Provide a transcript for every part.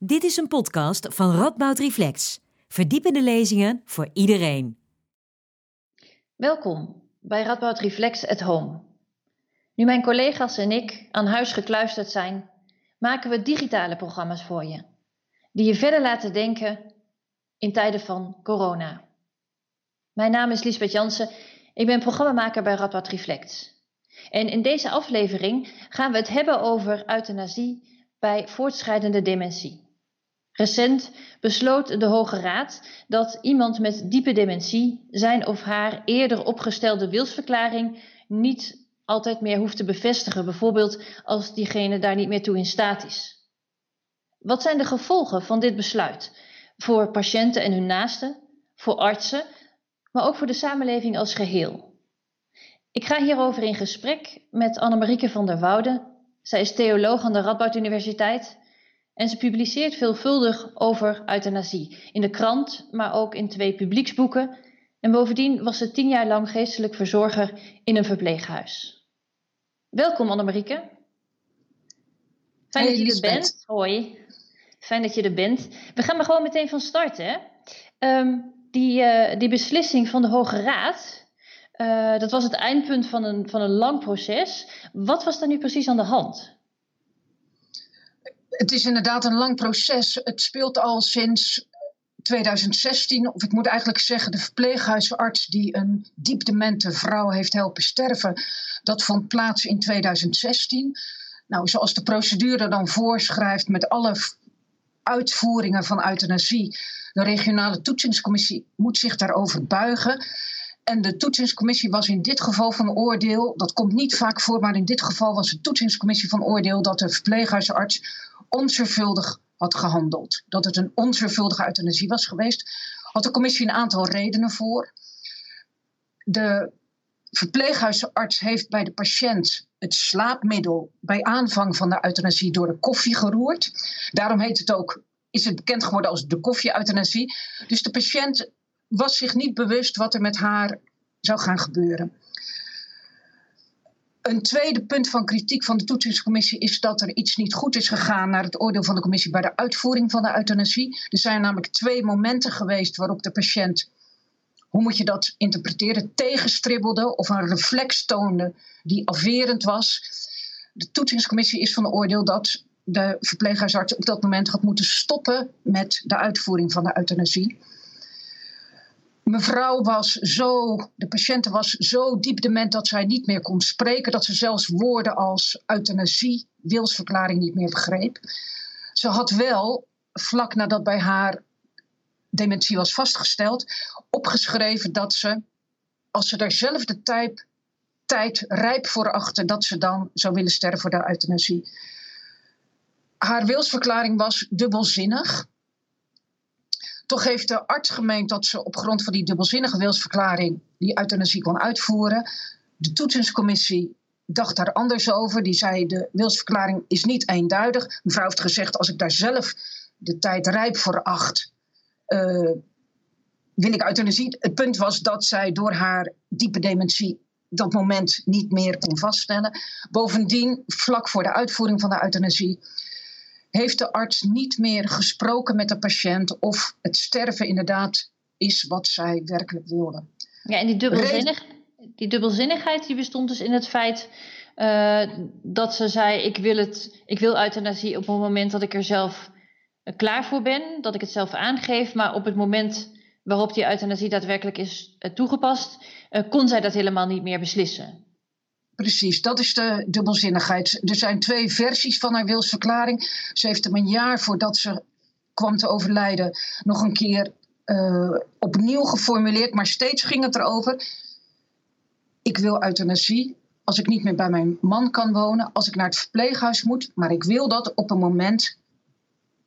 Dit is een podcast van Radboud Reflex. Verdiepende lezingen voor iedereen. Welkom bij Radboud Reflex at Home. Nu mijn collega's en ik aan huis gekluisterd zijn, maken we digitale programma's voor je, die je verder laten denken in tijden van corona. Mijn naam is Liesbeth Jansen, ik ben programmamaker bij Radboud Reflex. En in deze aflevering gaan we het hebben over euthanasie bij voortschrijdende dementie. Recent besloot de Hoge Raad dat iemand met diepe dementie zijn of haar eerder opgestelde wilsverklaring niet altijd meer hoeft te bevestigen, bijvoorbeeld als diegene daar niet meer toe in staat is. Wat zijn de gevolgen van dit besluit voor patiënten en hun naasten, voor artsen, maar ook voor de samenleving als geheel? Ik ga hierover in gesprek met Annemarieke van der Woude. Zij is theoloog aan de Radboud Universiteit en ze publiceert veelvuldig over euthanasie. In de krant, maar ook in twee publieksboeken. En bovendien was ze tien jaar lang geestelijk verzorger in een verpleeghuis. Welkom Annemarieke. Fijn hey, dat je er bent. Hoi. Fijn dat je er bent. We gaan maar gewoon meteen van start. Hè? Um, die, uh, die beslissing van de Hoge Raad, uh, dat was het eindpunt van een, van een lang proces. Wat was daar nu precies aan de hand? Het is inderdaad een lang proces. Het speelt al sinds 2016, of ik moet eigenlijk zeggen, de verpleeghuisarts die een diep demente vrouw heeft helpen sterven, dat vond plaats in 2016. Nou, zoals de procedure dan voorschrijft met alle uitvoeringen van euthanasie, de regionale toetsingscommissie moet zich daarover buigen. En de toetsingscommissie was in dit geval van oordeel, dat komt niet vaak voor, maar in dit geval was de toetsingscommissie van oordeel dat de verpleeghuisarts onzorgvuldig had gehandeld. Dat het een onzorgvuldige euthanasie was geweest. Had de commissie een aantal redenen voor. De verpleeghuisarts heeft bij de patiënt het slaapmiddel bij aanvang van de euthanasie door de koffie geroerd. Daarom heet het ook, is het bekend geworden als de koffie-euthanasie. Dus de patiënt was zich niet bewust wat er met haar zou gaan gebeuren. Een tweede punt van kritiek van de toetsingscommissie is dat er iets niet goed is gegaan naar het oordeel van de commissie bij de uitvoering van de euthanasie. Er zijn namelijk twee momenten geweest waarop de patiënt, hoe moet je dat interpreteren, tegenstribbelde of een reflex toonde die afwerend was. De toetsingscommissie is van oordeel dat de verpleeghuisarts op dat moment had moeten stoppen met de uitvoering van de euthanasie. Mevrouw was zo, de patiënte was zo diep dement dat zij niet meer kon spreken, dat ze zelfs woorden als euthanasie, wilsverklaring niet meer begreep. Ze had wel, vlak nadat bij haar dementie was vastgesteld, opgeschreven dat ze, als ze daar zelf de tijd, tijd rijp voor achtte, dat ze dan zou willen sterven voor de euthanasie. Haar wilsverklaring was dubbelzinnig. Toch heeft de arts gemeend dat ze op grond van die dubbelzinnige wilsverklaring die euthanasie kon uitvoeren. De toetsingscommissie dacht daar anders over. Die zei de wilsverklaring is niet eenduidig. Mevrouw heeft gezegd als ik daar zelf de tijd rijp voor acht, uh, wil ik euthanasie. Het punt was dat zij door haar diepe dementie dat moment niet meer kon vaststellen. Bovendien, vlak voor de uitvoering van de euthanasie heeft de arts niet meer gesproken met de patiënt of het sterven inderdaad is wat zij werkelijk wilde. Ja, en die, dubbelzinnig, die dubbelzinnigheid die bestond dus in het feit uh, dat ze zei: ik wil, het, ik wil euthanasie op het moment dat ik er zelf uh, klaar voor ben, dat ik het zelf aangeef, maar op het moment waarop die euthanasie daadwerkelijk is uh, toegepast, kon zij dat helemaal niet meer beslissen. Precies, dat is de dubbelzinnigheid. Er zijn twee versies van haar wilsverklaring. Ze heeft hem een jaar voordat ze kwam te overlijden nog een keer uh, opnieuw geformuleerd, maar steeds ging het erover. Ik wil euthanasie als ik niet meer bij mijn man kan wonen, als ik naar het verpleeghuis moet, maar ik wil dat op een moment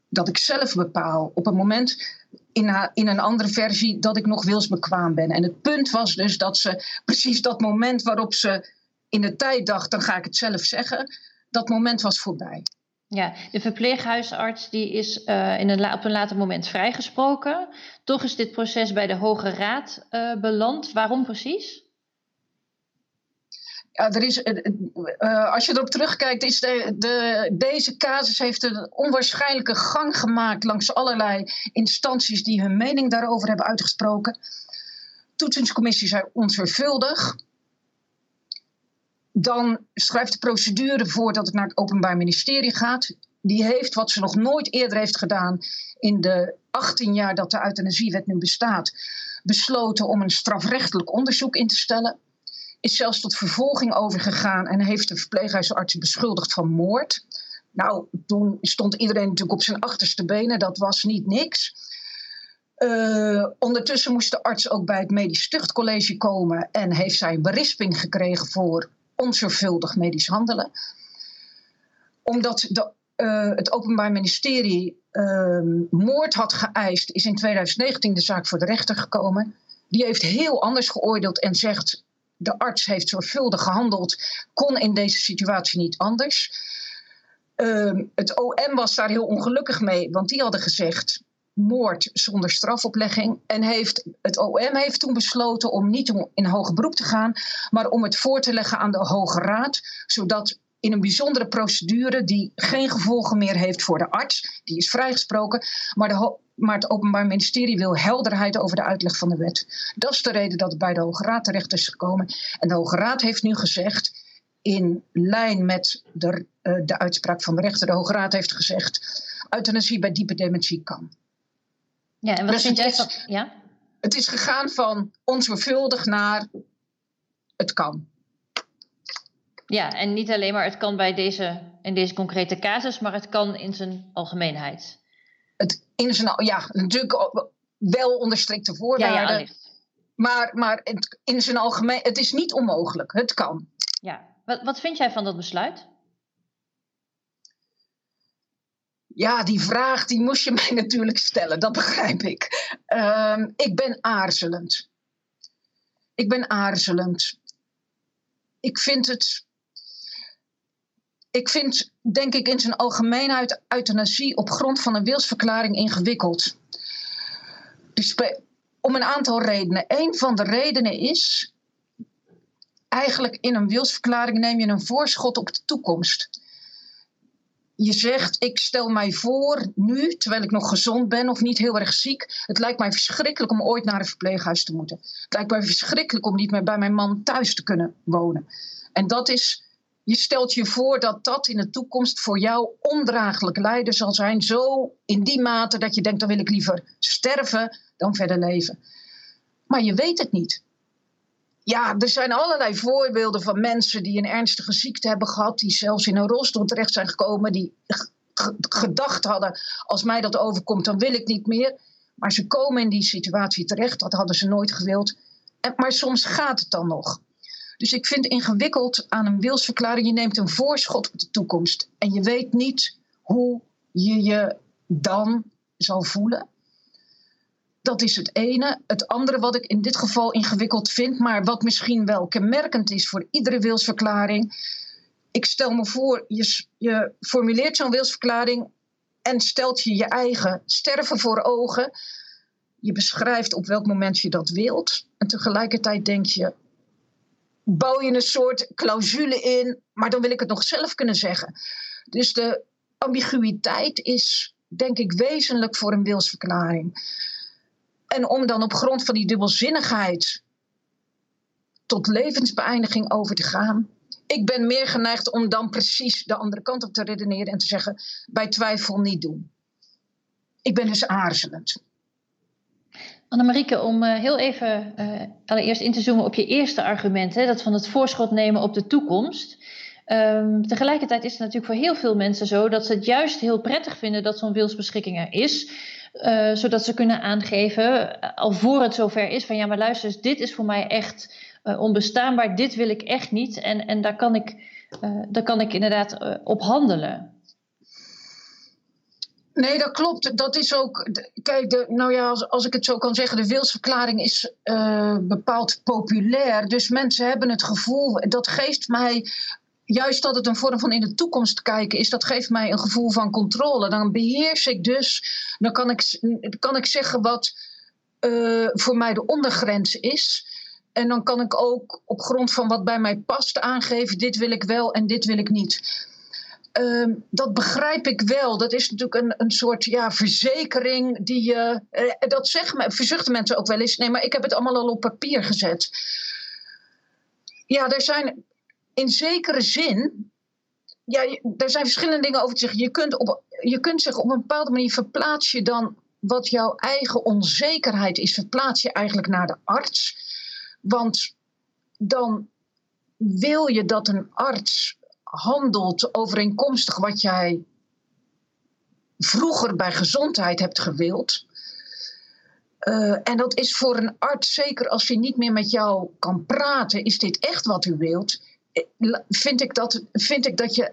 dat ik zelf bepaal. Op een moment in, in een andere versie dat ik nog wilsbekwaam ben. En het punt was dus dat ze precies dat moment waarop ze in de tijd dacht, dan ga ik het zelf zeggen. Dat moment was voorbij. Ja, de verpleeghuisarts die is uh, in een, op een later moment vrijgesproken. Toch is dit proces bij de Hoge Raad uh, beland. Waarom precies? Ja, er is, uh, als je erop terugkijkt, is de, de, deze casus heeft een onwaarschijnlijke gang gemaakt langs allerlei instanties die hun mening daarover hebben uitgesproken. Toetsingscommissie zei onzorgvuldig. Dan schrijft de procedure voor dat het naar het Openbaar Ministerie gaat. Die heeft wat ze nog nooit eerder heeft gedaan in de 18 jaar dat de euthanasiewet nu bestaat, besloten om een strafrechtelijk onderzoek in te stellen is zelfs tot vervolging overgegaan en heeft de verpleeghuisarts beschuldigd van moord. Nou, toen stond iedereen natuurlijk op zijn achterste benen, dat was niet niks. Uh, ondertussen moest de arts ook bij het Medisch Tuchtcollege komen en heeft zij een berisping gekregen voor onzorgvuldig medisch handelen. Omdat de, uh, het Openbaar Ministerie uh, moord had geëist, is in 2019 de zaak voor de rechter gekomen. Die heeft heel anders geoordeeld en zegt de arts heeft zorgvuldig gehandeld, kon in deze situatie niet anders. Ehm, het OM was daar heel ongelukkig mee, want die hadden gezegd moord zonder strafoplegging. En heeft, het OM heeft toen besloten om niet in hoger beroep te gaan, maar om het voor te leggen aan de Hoge Raad, zodat in een bijzondere procedure die geen gevolgen meer heeft voor de arts, die is vrijgesproken, maar de, maar het Openbaar Ministerie wil helderheid over de uitleg van de wet. Dat is de reden dat het bij de Hoge Raad terecht is gekomen. En de Hoge Raad heeft nu gezegd, in lijn met de, uh, de uitspraak van de rechter, de Hoge Raad heeft gezegd, euthanasie bij diepe dementie kan. Ja, en wat dus vind jij van... Ja? Het is gegaan van onzorgvuldig naar het kan. Ja, en niet alleen maar het kan bij deze, in deze concrete casus, maar het kan in zijn algemeenheid het in zijn, ja, natuurlijk wel onder strikte voorwaarden. Ja, maar maar het, in zijn algemeen, het is niet onmogelijk. Het kan. Ja, wat, wat vind jij van dat besluit? Ja, die vraag die moest je mij natuurlijk stellen, dat begrijp ik. Ehm, ik ben aarzelend. Ik ben aarzelend. Ik vind het ik vind, denk ik, in zijn algemeenheid euthanasie op grond van een wilsverklaring ingewikkeld. Dus om een aantal redenen. Een van de redenen is, eigenlijk in een wilsverklaring neem je een voorschot op de toekomst. Je zegt, ik stel mij voor nu, terwijl ik nog gezond ben of niet heel erg ziek. Het lijkt mij verschrikkelijk om ooit naar een verpleeghuis te moeten. Het lijkt mij verschrikkelijk om niet meer bij mijn man thuis te kunnen wonen. En dat is je stelt je voor dat dat in de toekomst voor jou ondraaglijk lijden zal zijn. Zo in die mate dat je denkt, dan wil ik liever sterven dan verder leven. Maar je weet het niet. Ja, er zijn allerlei voorbeelden van mensen die een ernstige ziekte hebben gehad, die zelfs in een rolstoel terecht zijn gekomen, die gedacht hadden, als mij dat overkomt, dan wil ik niet meer. Maar ze komen in die situatie terecht, dat hadden ze nooit gewild. En, maar soms gaat het dan nog. Dus ik vind ingewikkeld aan een wilsverklaring, je neemt een voorschot op de toekomst. En je weet niet hoe je je dan zal voelen. Dat is het ene. Het andere wat ik in dit geval ingewikkeld vind, maar wat misschien wel kenmerkend is voor iedere wilsverklaring. Ik stel me voor, je, je formuleert zo'n wilsverklaring en stelt je je eigen sterven voor ogen. Je beschrijft op welk moment je dat wilt. En tegelijkertijd denk je, bouw je een soort clausule in, maar dan wil ik het nog zelf kunnen zeggen. Dus de ambiguïteit is, denk ik, wezenlijk voor een wilsverklaring. En om dan op grond van die dubbelzinnigheid tot levensbeëindiging over te gaan. Ik ben meer geneigd om dan precies de andere kant op te redeneren en te zeggen: bij twijfel niet doen. Ik ben dus aarzelend. Annemarieke, om uh, heel even uh, allereerst in te zoomen op je eerste argument, hè, dat van het voorschot nemen op de toekomst. Um, tegelijkertijd is het natuurlijk voor heel veel mensen zo dat ze het juist heel prettig vinden dat zo'n wilsbeschikking er is. Uh, zodat ze kunnen aangeven, al voor het zover is, van ja, maar luister dit is voor mij echt onbestaanbaar, dit wil ik echt niet. En, en daar, kan ik, daar kan ik inderdaad op handelen. Nee, dat klopt. Dat is ook. Kijk, de, nou ja, als, als ik het zo kan zeggen, de wilsverklaring is bepaald populair. Dus mensen hebben het gevoel, dat geeft mij. Juist dat het een vorm van in de toekomst kijken is, dat geeft mij een gevoel van controle. Dan beheers ik dus, dan kan ik, kan ik zeggen wat uh, voor mij de ondergrens is. En dan kan ik ook op grond van wat bij mij past aangeven: dit wil ik wel en dit wil ik niet. Ehm, dat begrijp ik wel. Dat is natuurlijk een, een soort ja, verzekering die je. Uh, dat zeggen, verzuchten mensen ook wel eens. Nee, maar ik heb het allemaal al op papier gezet. Ja, er zijn in zekere zin. Ja, er zijn verschillende dingen over te zeggen. Je kunt, op, je kunt zich op een bepaalde manier verplaats je dan wat jouw eigen onzekerheid is, verplaats je eigenlijk naar de arts. Want dan wil je dat een arts handelt overeenkomstig wat jij vroeger bij gezondheid hebt gewild. Uh, en dat is voor een arts, zeker als hij niet meer met jou kan praten, is dit echt wat u wilt? Eh, vind ik dat, vind ik dat je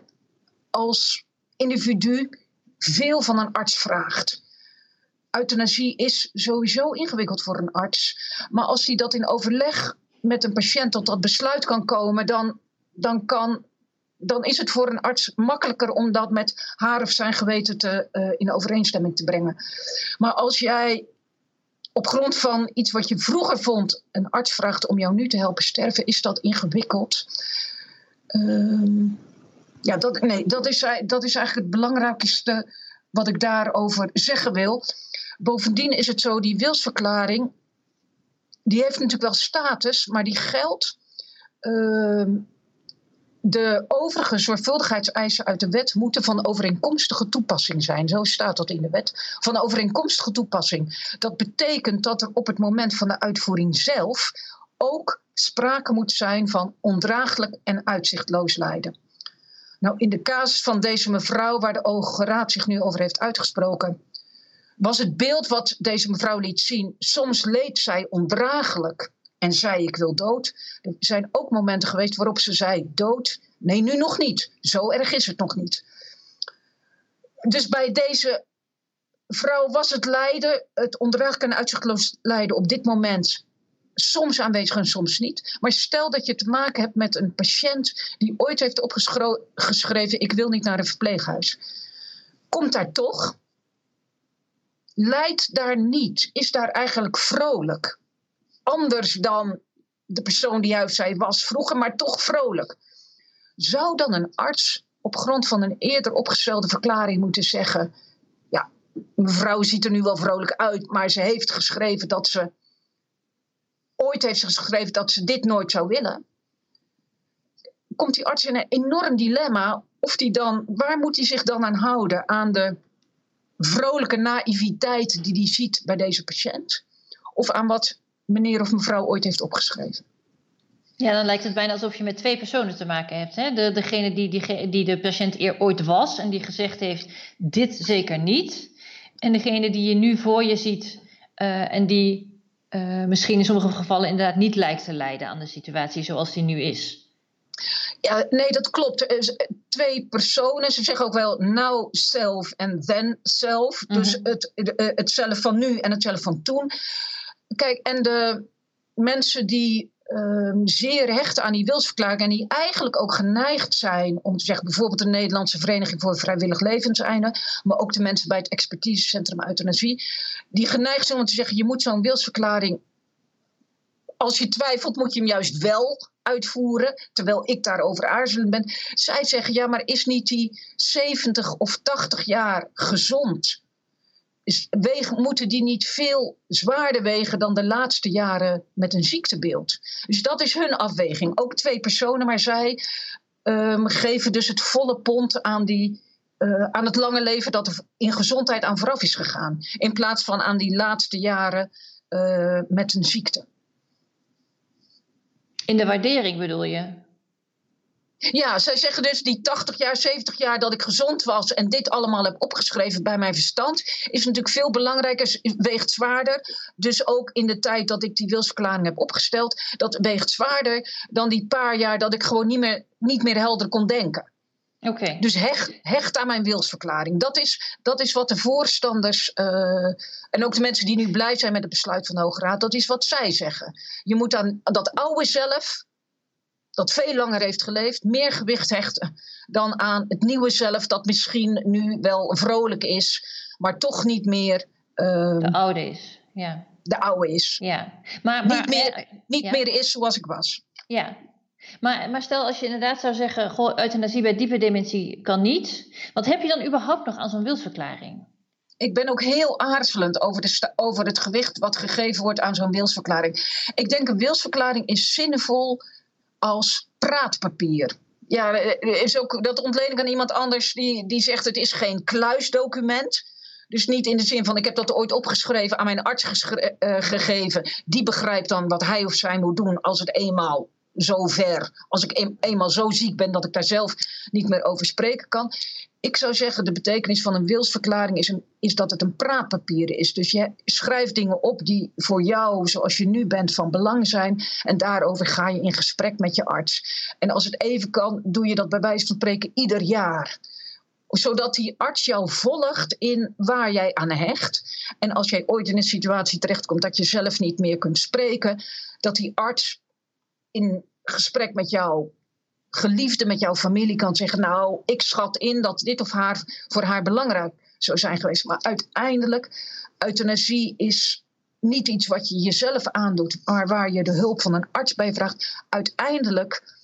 als individu veel van een arts vraagt. Euthanasie is sowieso ingewikkeld voor een arts. Maar als hij dat in overleg met een patiënt tot dat besluit kan komen, dan, dan kan dan is het voor een arts makkelijker om dat met haar of zijn geweten te, uh, in overeenstemming te brengen. Maar als jij op grond van iets wat je vroeger vond, een arts vraagt om jou nu te helpen sterven, is dat ingewikkeld. Uh, ja, dat, nee, dat, is, dat is eigenlijk het belangrijkste wat ik daarover zeggen wil. Bovendien is het zo, die wilsverklaring, die heeft natuurlijk wel status, maar die geldt. Uh, de overige zorgvuldigheidseisen uit de wet moeten van overeenkomstige toepassing zijn. Zo staat dat in de wet. Van overeenkomstige toepassing. Dat betekent dat er op het moment van de uitvoering zelf ook sprake moet zijn van ondraaglijk en uitzichtloos lijden. Nou, in de casus van deze mevrouw, waar de Hoge Raad zich nu over heeft uitgesproken, was het beeld wat deze mevrouw liet zien. Soms leed zij ondraaglijk en zei ik wil dood. Er zijn ook momenten geweest waarop ze zei dood. Nee, nu nog niet. Zo erg is het nog niet. Dus bij deze vrouw was het lijden, het ondraaglijk en uitzichtloos lijden op dit moment soms aanwezig en soms niet. Maar stel dat je te maken hebt met een patiënt die ooit heeft opgeschreven: Ik wil niet naar een verpleeghuis. Komt daar toch? Lijdt daar niet? Is daar eigenlijk vrolijk? anders dan de persoon die juist zij was vroeger, maar toch vrolijk. Zou dan een arts op grond van een eerder opgestelde verklaring moeten zeggen: Ja, mevrouw ziet er nu wel vrolijk uit, maar ze heeft geschreven dat ze. Ooit heeft geschreven dat ze dit nooit zou willen. Komt die arts in een enorm dilemma of die dan, waar moet hij zich dan aan houden? Aan de vrolijke naïviteit die hij ziet bij deze patiënt? Of aan wat meneer of mevrouw ooit heeft opgeschreven. Ja, dan lijkt het bijna alsof je met twee personen te maken hebt. Hè? De, degene die, die, die de patiënt eer ooit was en die gezegd heeft: dit zeker niet. En degene die je nu voor je ziet uh, en die uh, misschien in sommige gevallen inderdaad niet lijkt te lijden aan de situatie zoals die nu is. Ja, nee, dat klopt. Is twee personen. Ze zeggen ook wel now self en then self. Mm -hmm. Dus het, het zelf van nu en het zelf van toen. Kijk, en de mensen die uh, zeer hechten aan die wilsverklaring en die eigenlijk ook geneigd zijn om te zeggen, bijvoorbeeld de Nederlandse Vereniging voor Vrijwillig Levenseinde, maar ook de mensen bij het expertisecentrum euthanasie, die geneigd zijn om te zeggen, je moet zo'n wilsverklaring, als je twijfelt, moet je hem juist wel uitvoeren, terwijl ik daarover aarzelend ben. Zij zeggen, ja, maar is niet die 70 of 80 jaar gezond? Wegen, moeten die niet veel zwaarder wegen dan de laatste jaren met een ziektebeeld. Dus dat is hun afweging. Ook twee personen, maar zij um, geven dus het volle pond aan, die, uh, aan het lange leven dat er in gezondheid aan vooraf is gegaan. In plaats van aan die laatste jaren uh, met een ziekte. In de waardering bedoel je? Ja, zij zeggen dus die 80 jaar, 70 jaar dat ik gezond was en dit allemaal heb opgeschreven bij mijn verstand, is natuurlijk veel belangrijker, weegt zwaarder. Dus ook in de tijd dat ik die wilsverklaring heb opgesteld, dat weegt zwaarder dan die paar jaar dat ik gewoon niet meer, niet meer helder kon denken. Okay. Dus hecht, hecht aan mijn wilsverklaring. Dat is, dat is wat de voorstanders uh, en ook de mensen die nu blij zijn met het besluit van de Hoge Raad, dat is wat zij zeggen. Je moet aan dat oude zelf, dat veel langer heeft geleefd, meer gewicht hechten dan aan het nieuwe zelf, dat misschien nu wel vrolijk is, maar toch niet meer. Uh, de oude is, ja. de oude is. Ja, maar, maar niet, meer, niet meer is zoals ik was. Ja, maar, maar stel als je inderdaad zou zeggen, goh, euthanasie bij diepe dementie kan niet. Wat heb je dan überhaupt nog aan zo'n wilsverklaring? Ik ben ook heel aarzelend over, de over het gewicht wat gegeven wordt aan zo'n wilsverklaring. Ik denk een wilsverklaring is zinvol als praatpapier. Ja, is ook, dat ontleen ik aan iemand anders die, die zegt het is geen kluisdocument. Dus niet in de zin van ik heb dat ooit opgeschreven aan mijn arts uh, gegeven. Die begrijpt dan wat hij of zij moet doen als het eenmaal zo ver. Als ik eenmaal zo ziek ben dat ik daar zelf niet meer over spreken kan. Ik zou zeggen, de betekenis van een wilsverklaring is, een, is dat het een praatpapier is. Dus je schrijft dingen op die voor jou, zoals je nu bent, van belang zijn. En daarover ga je in gesprek met je arts. En als het even kan, doe je dat bij wijze van spreken ieder jaar zodat die arts jou volgt in waar jij aan hecht. En als jij ooit in een situatie terechtkomt dat je zelf niet meer kunt spreken, dat die arts in gesprek met jouw geliefde, met jouw familie kan zeggen: Nou, ik schat in dat dit of haar voor haar belangrijk zou zijn geweest. Maar uiteindelijk, euthanasie is niet iets wat je jezelf aandoet, maar waar je de hulp van een arts bij vraagt. Uiteindelijk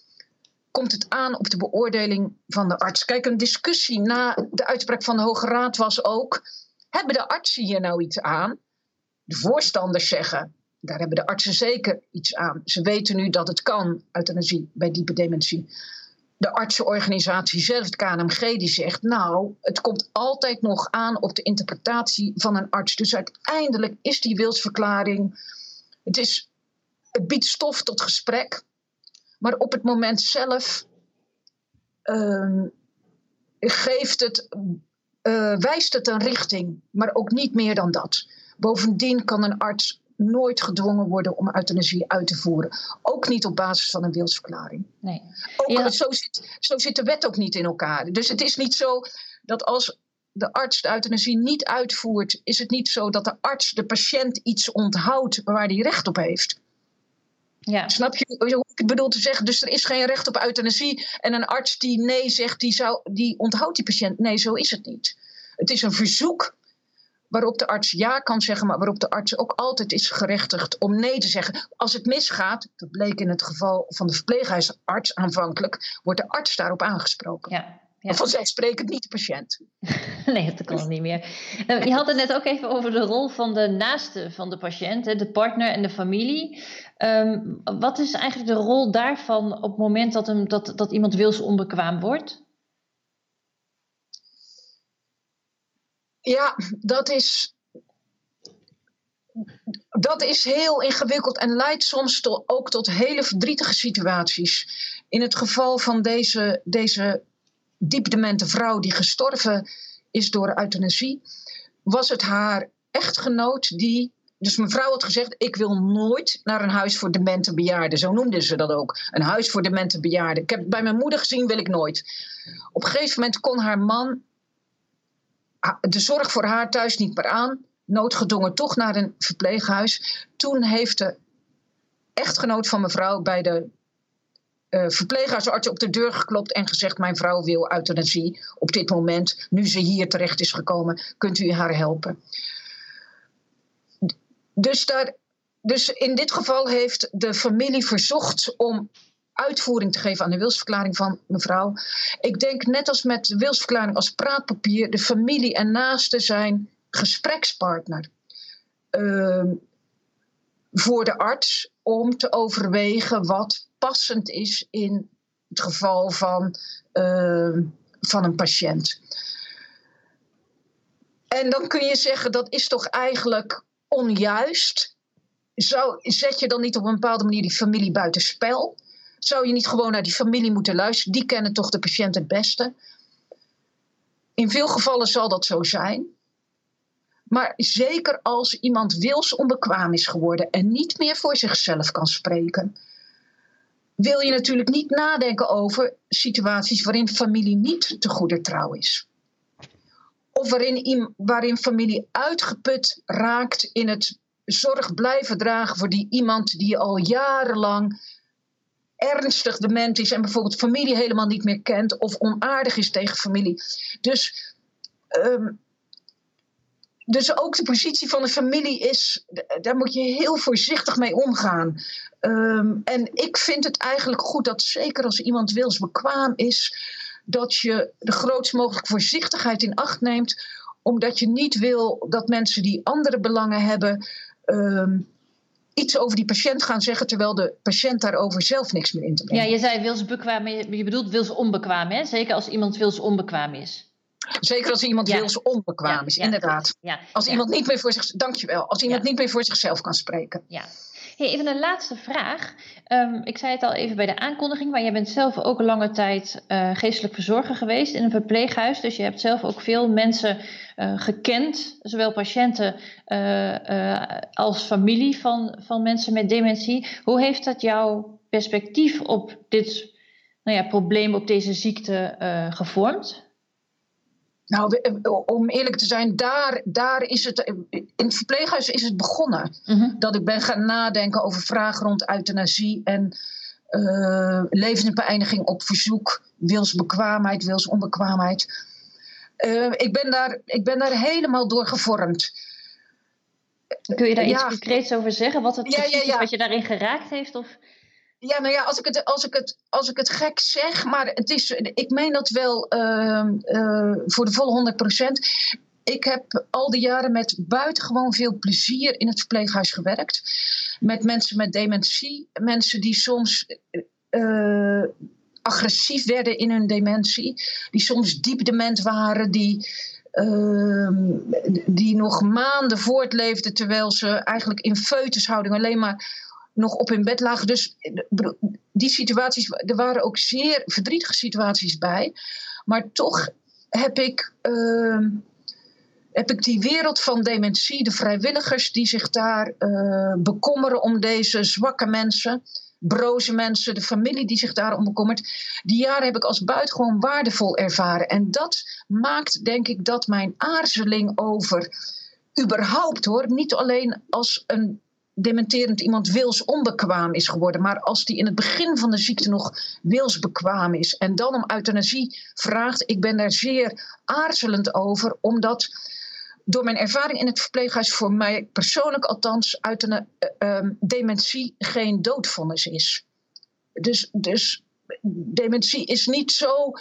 komt het aan op de beoordeling van de arts. Kijk, een discussie na de uitspraak van de Hoge Raad was ook: hebben de artsen hier nou iets aan? De voorstanders zeggen: daar hebben de artsen zeker iets aan. Ze weten nu dat het kan, euthanasie bij diepe dementie. De artsenorganisatie zelf, het KNMG, die zegt: Nou, het komt altijd nog aan op de interpretatie van een arts. Dus uiteindelijk is die wilsverklaring. Het, is, het biedt stof tot gesprek. Maar op het moment zelf uh, geeft het, uh, wijst het een richting, maar ook niet meer dan dat. Bovendien kan een arts nooit gedwongen worden om euthanasie uit te voeren. Ook niet op basis van een wilsverklaring. Nee. Ook, zo, zit, zo zit de wet ook niet in elkaar. Dus het is niet zo dat als de arts de euthanasie niet uitvoert, is het niet zo dat de arts de patiënt iets onthoudt waar hij recht op heeft. Ja. Snap je hoe ik bedoel te zeggen? Dus er is geen recht op euthanasie. En een arts die nee zegt, die, zou, die onthoudt die patiënt. Nee, zo is het niet. Het is een verzoek waarop de arts ja kan zeggen, maar waarop de arts ook altijd is gerechtigd om nee te zeggen. Als het misgaat, dat bleek in het geval van de verpleeghuisarts aanvankelijk, wordt de arts daarop aangesproken. Ja. Ja. Vanzelfsprekend niet de patiënt. nee, dat kan niet meer. Nou, je had het net ook even over de rol van de naaste van de patiënt, de partner en de familie. Ehm, wat is eigenlijk de rol daarvan op het moment dat, hem, dat, dat iemand wilsonbekwaam wordt? Ja, dat is, dat is heel ingewikkeld en leidt soms tot, ook tot hele verdrietige situaties. In het geval van deze, deze diepdemente vrouw die gestorven is door euthanasie, was het haar echtgenoot die. Dus mevrouw had gezegd: Ik wil nooit naar een huis voor demente bejaarden. Zo noemden ze dat ook. Een huis voor demente bejaarden. Ik heb het bij mijn moeder gezien, wil ik nooit. Op een gegeven moment kon haar man de zorg voor haar thuis niet meer aan. Noodgedwongen toch naar een verpleeghuis. Toen heeft de echtgenoot van mevrouw bij de uh, verpleeghuisarts op de deur geklopt en gezegd: Mijn vrouw wil euthanasie op dit moment. Nu ze hier terecht is gekomen, kunt u haar helpen. Dus, daar, dus in dit geval heeft de familie verzocht om uitvoering te geven aan de wilsverklaring van mevrouw. Ik denk net als met de wilsverklaring als praatpapier, de familie en naasten zijn gesprekspartner. Uh, voor de arts om te overwegen wat passend is in het geval van, uh, van een patiënt. En dan kun je zeggen dat is toch eigenlijk onjuist. Zou, zet je dan niet op een bepaalde manier die familie buitenspel? Zou je niet gewoon naar die familie moeten luisteren? Die kennen toch de patiënt het beste? In veel gevallen zal dat zo zijn. Maar zeker als iemand wilsonbekwaam is geworden en niet meer voor zichzelf kan spreken, wil je natuurlijk niet nadenken over situaties waarin familie niet te goede trouw is. Of waarin, waarin familie uitgeput raakt in het zorg blijven dragen voor die iemand die al jarenlang ernstig dement is en bijvoorbeeld familie helemaal niet meer kent of onaardig is tegen familie. Dus um, dus ook de positie van de familie is, daar moet je heel voorzichtig mee omgaan. Ehm, en ik vind het eigenlijk goed dat zeker als iemand wilsbekwaam is, dat je de grootst mogelijke voorzichtigheid in acht neemt, omdat je niet wil dat mensen die andere belangen hebben, ehm, iets over die patiënt gaan zeggen, terwijl de patiënt daarover zelf niks meer in te brengen. Ja, je zei wilsbekwaam, je bedoelt wilsonbekwaam, hè? Zeker als iemand wilsonbekwaam is. Zeker als iemand ja. wilsonbekwaam is, inderdaad. Als iemand niet meer voor zich, dankjewel, als iemand niet meer voor zichzelf kan spreken. Ja. Even een laatste vraag. Ehm, ik zei het al even bij de aankondiging, maar jij bent zelf ook een lange tijd uh, geestelijk verzorger geweest in een verpleeghuis. Dus je hebt zelf ook veel mensen uh, gekend, zowel patiënten uh, als familie van, van mensen met dementie. Hoe heeft dat jouw perspectief op dit nou ja, probleem, op deze ziekte gevormd? Nou, om eerlijk te zijn, daar, daar is het. In het verpleeghuis is het begonnen. Mhm. Dat ik ben gaan nadenken over vragen rond euthanasie en uh, levensbeëindiging op verzoek, wilsbekwaamheid, wilsonbekwaamheid. Uh, ik, ben daar, ik ben daar helemaal door gevormd. Kun je daar iets concreets over zeggen? Wat het ja, is wat je daarin geraakt heeft? Of? Ja, nou ja, als ik het, als ik het, als ik het gek zeg, maar het is, ik meen dat wel uh, uh, voor de volle 100%. Ik heb al die jaren met buitengewoon veel plezier in het verpleeghuis gewerkt. Met mensen met dementie, mensen die soms uh, agressief werden in hun dementie, die soms diep dement waren, die, ehm, die nog maanden voortleefden terwijl ze eigenlijk in feutushouding alleen maar nog op hun bed lagen. Dus die situaties, er waren ook zeer verdrietige situaties bij. Maar toch heb ik, uh, heb ik die wereld van dementie, de vrijwilligers die zich daar uh, bekommeren om deze zwakke mensen, broze mensen, de familie die zich daarom bekommert, die jaren heb ik als buitengewoon waardevol ervaren. En dat maakt, denk ik, dat mijn aarzeling over überhaupt hoor, niet alleen als een dementerend iemand wilsonbekwaam is geworden. Maar als die in het begin van de ziekte nog wilsbekwaam is en dan om euthanasie vraagt, ik ben daar zeer aarzelend over, omdat door mijn ervaring in het verpleeghuis voor mij persoonlijk althans uit een uh, dementie geen doodvonnis is. Dus, dus dementie is niet zo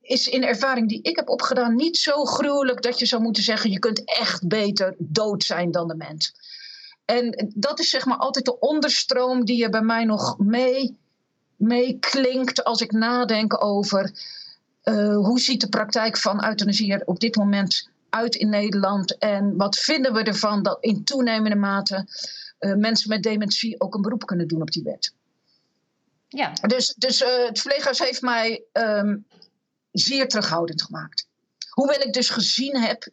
is in ervaring die ik heb opgedaan niet zo gruwelijk dat je zou moeten zeggen: je kunt echt beter dood zijn dan de mens. En dat is zeg maar altijd de onderstroom die je bij mij nog mee, mee klinkt als ik nadenk over uh, hoe ziet de praktijk van euthanasie er op dit moment uit in Nederland en wat vinden we ervan dat in toenemende mate uh, mensen met dementie ook een beroep kunnen doen op die wet. Ja. Dus, dus uh, het verpleeghuis heeft mij um, zeer terughoudend gemaakt. Hoewel ik dus gezien heb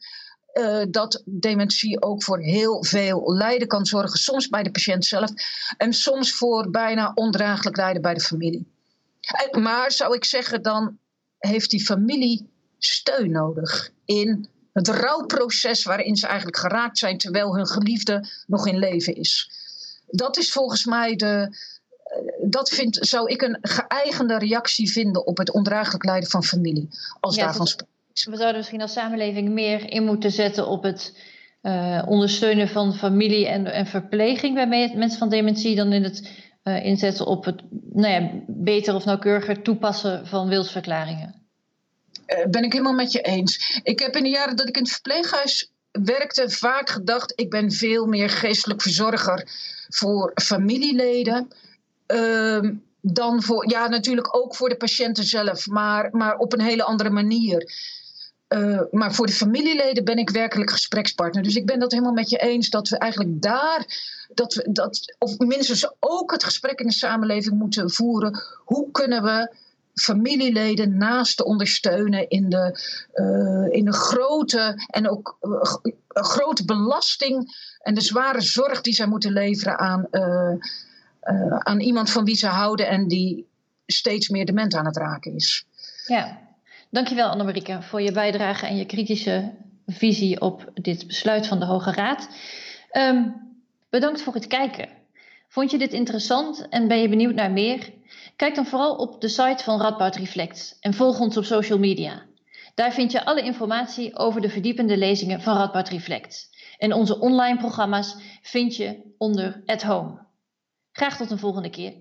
uh, dat dementie ook voor heel veel lijden kan zorgen. Soms bij de patiënt zelf en soms voor bijna ondraaglijk lijden bij de familie. maar zou ik zeggen, dan heeft die familie steun nodig in het rouwproces waarin ze eigenlijk geraakt zijn terwijl hun geliefde nog in leven is. Dat is volgens mij de. Eh, dat vind, zou ik een geëigende reactie vinden op het ondraaglijk lijden van familie. Als daarvan spreken we zouden misschien als samenleving meer in moeten zetten op het uh, ondersteunen van familie en, en verpleging bij mensen van dementie dan in het uh, inzetten op het nou ja, beter of nauwkeuriger toepassen van wilsverklaringen. Uh, ben ik helemaal met je eens. Ik heb in de jaren dat ik in het verpleeghuis werkte vaak gedacht, ik ben veel meer geestelijk verzorger voor familieleden. Ehm, dan voor, ja, natuurlijk ook voor de patiënten zelf, maar, maar op een hele andere manier. Uh, maar voor de familieleden ben ik werkelijk gesprekspartner. Dus ik ben dat helemaal met je eens dat we eigenlijk daar, dat we dat, of minstens ook het gesprek in de samenleving moeten voeren. Hoe kunnen we familieleden naast ondersteunen in de, uh, in de grote en ook uh, grote belasting en de zware zorg die zij moeten leveren aan, aan iemand van wie ze houden en die steeds meer dement aan het raken is. Ja. Dankjewel Annemarieke voor je bijdrage en je kritische visie op dit besluit van de Hoge Raad. Um, bedankt voor het kijken. Vond je dit interessant en ben je benieuwd naar meer? Kijk dan vooral op de site van Radboud Reflect en volg ons op social media. Daar vind je alle informatie over de verdiepende lezingen van Radboud Reflect. En onze online programma's vind je onder At Home. Graag tot een volgende keer.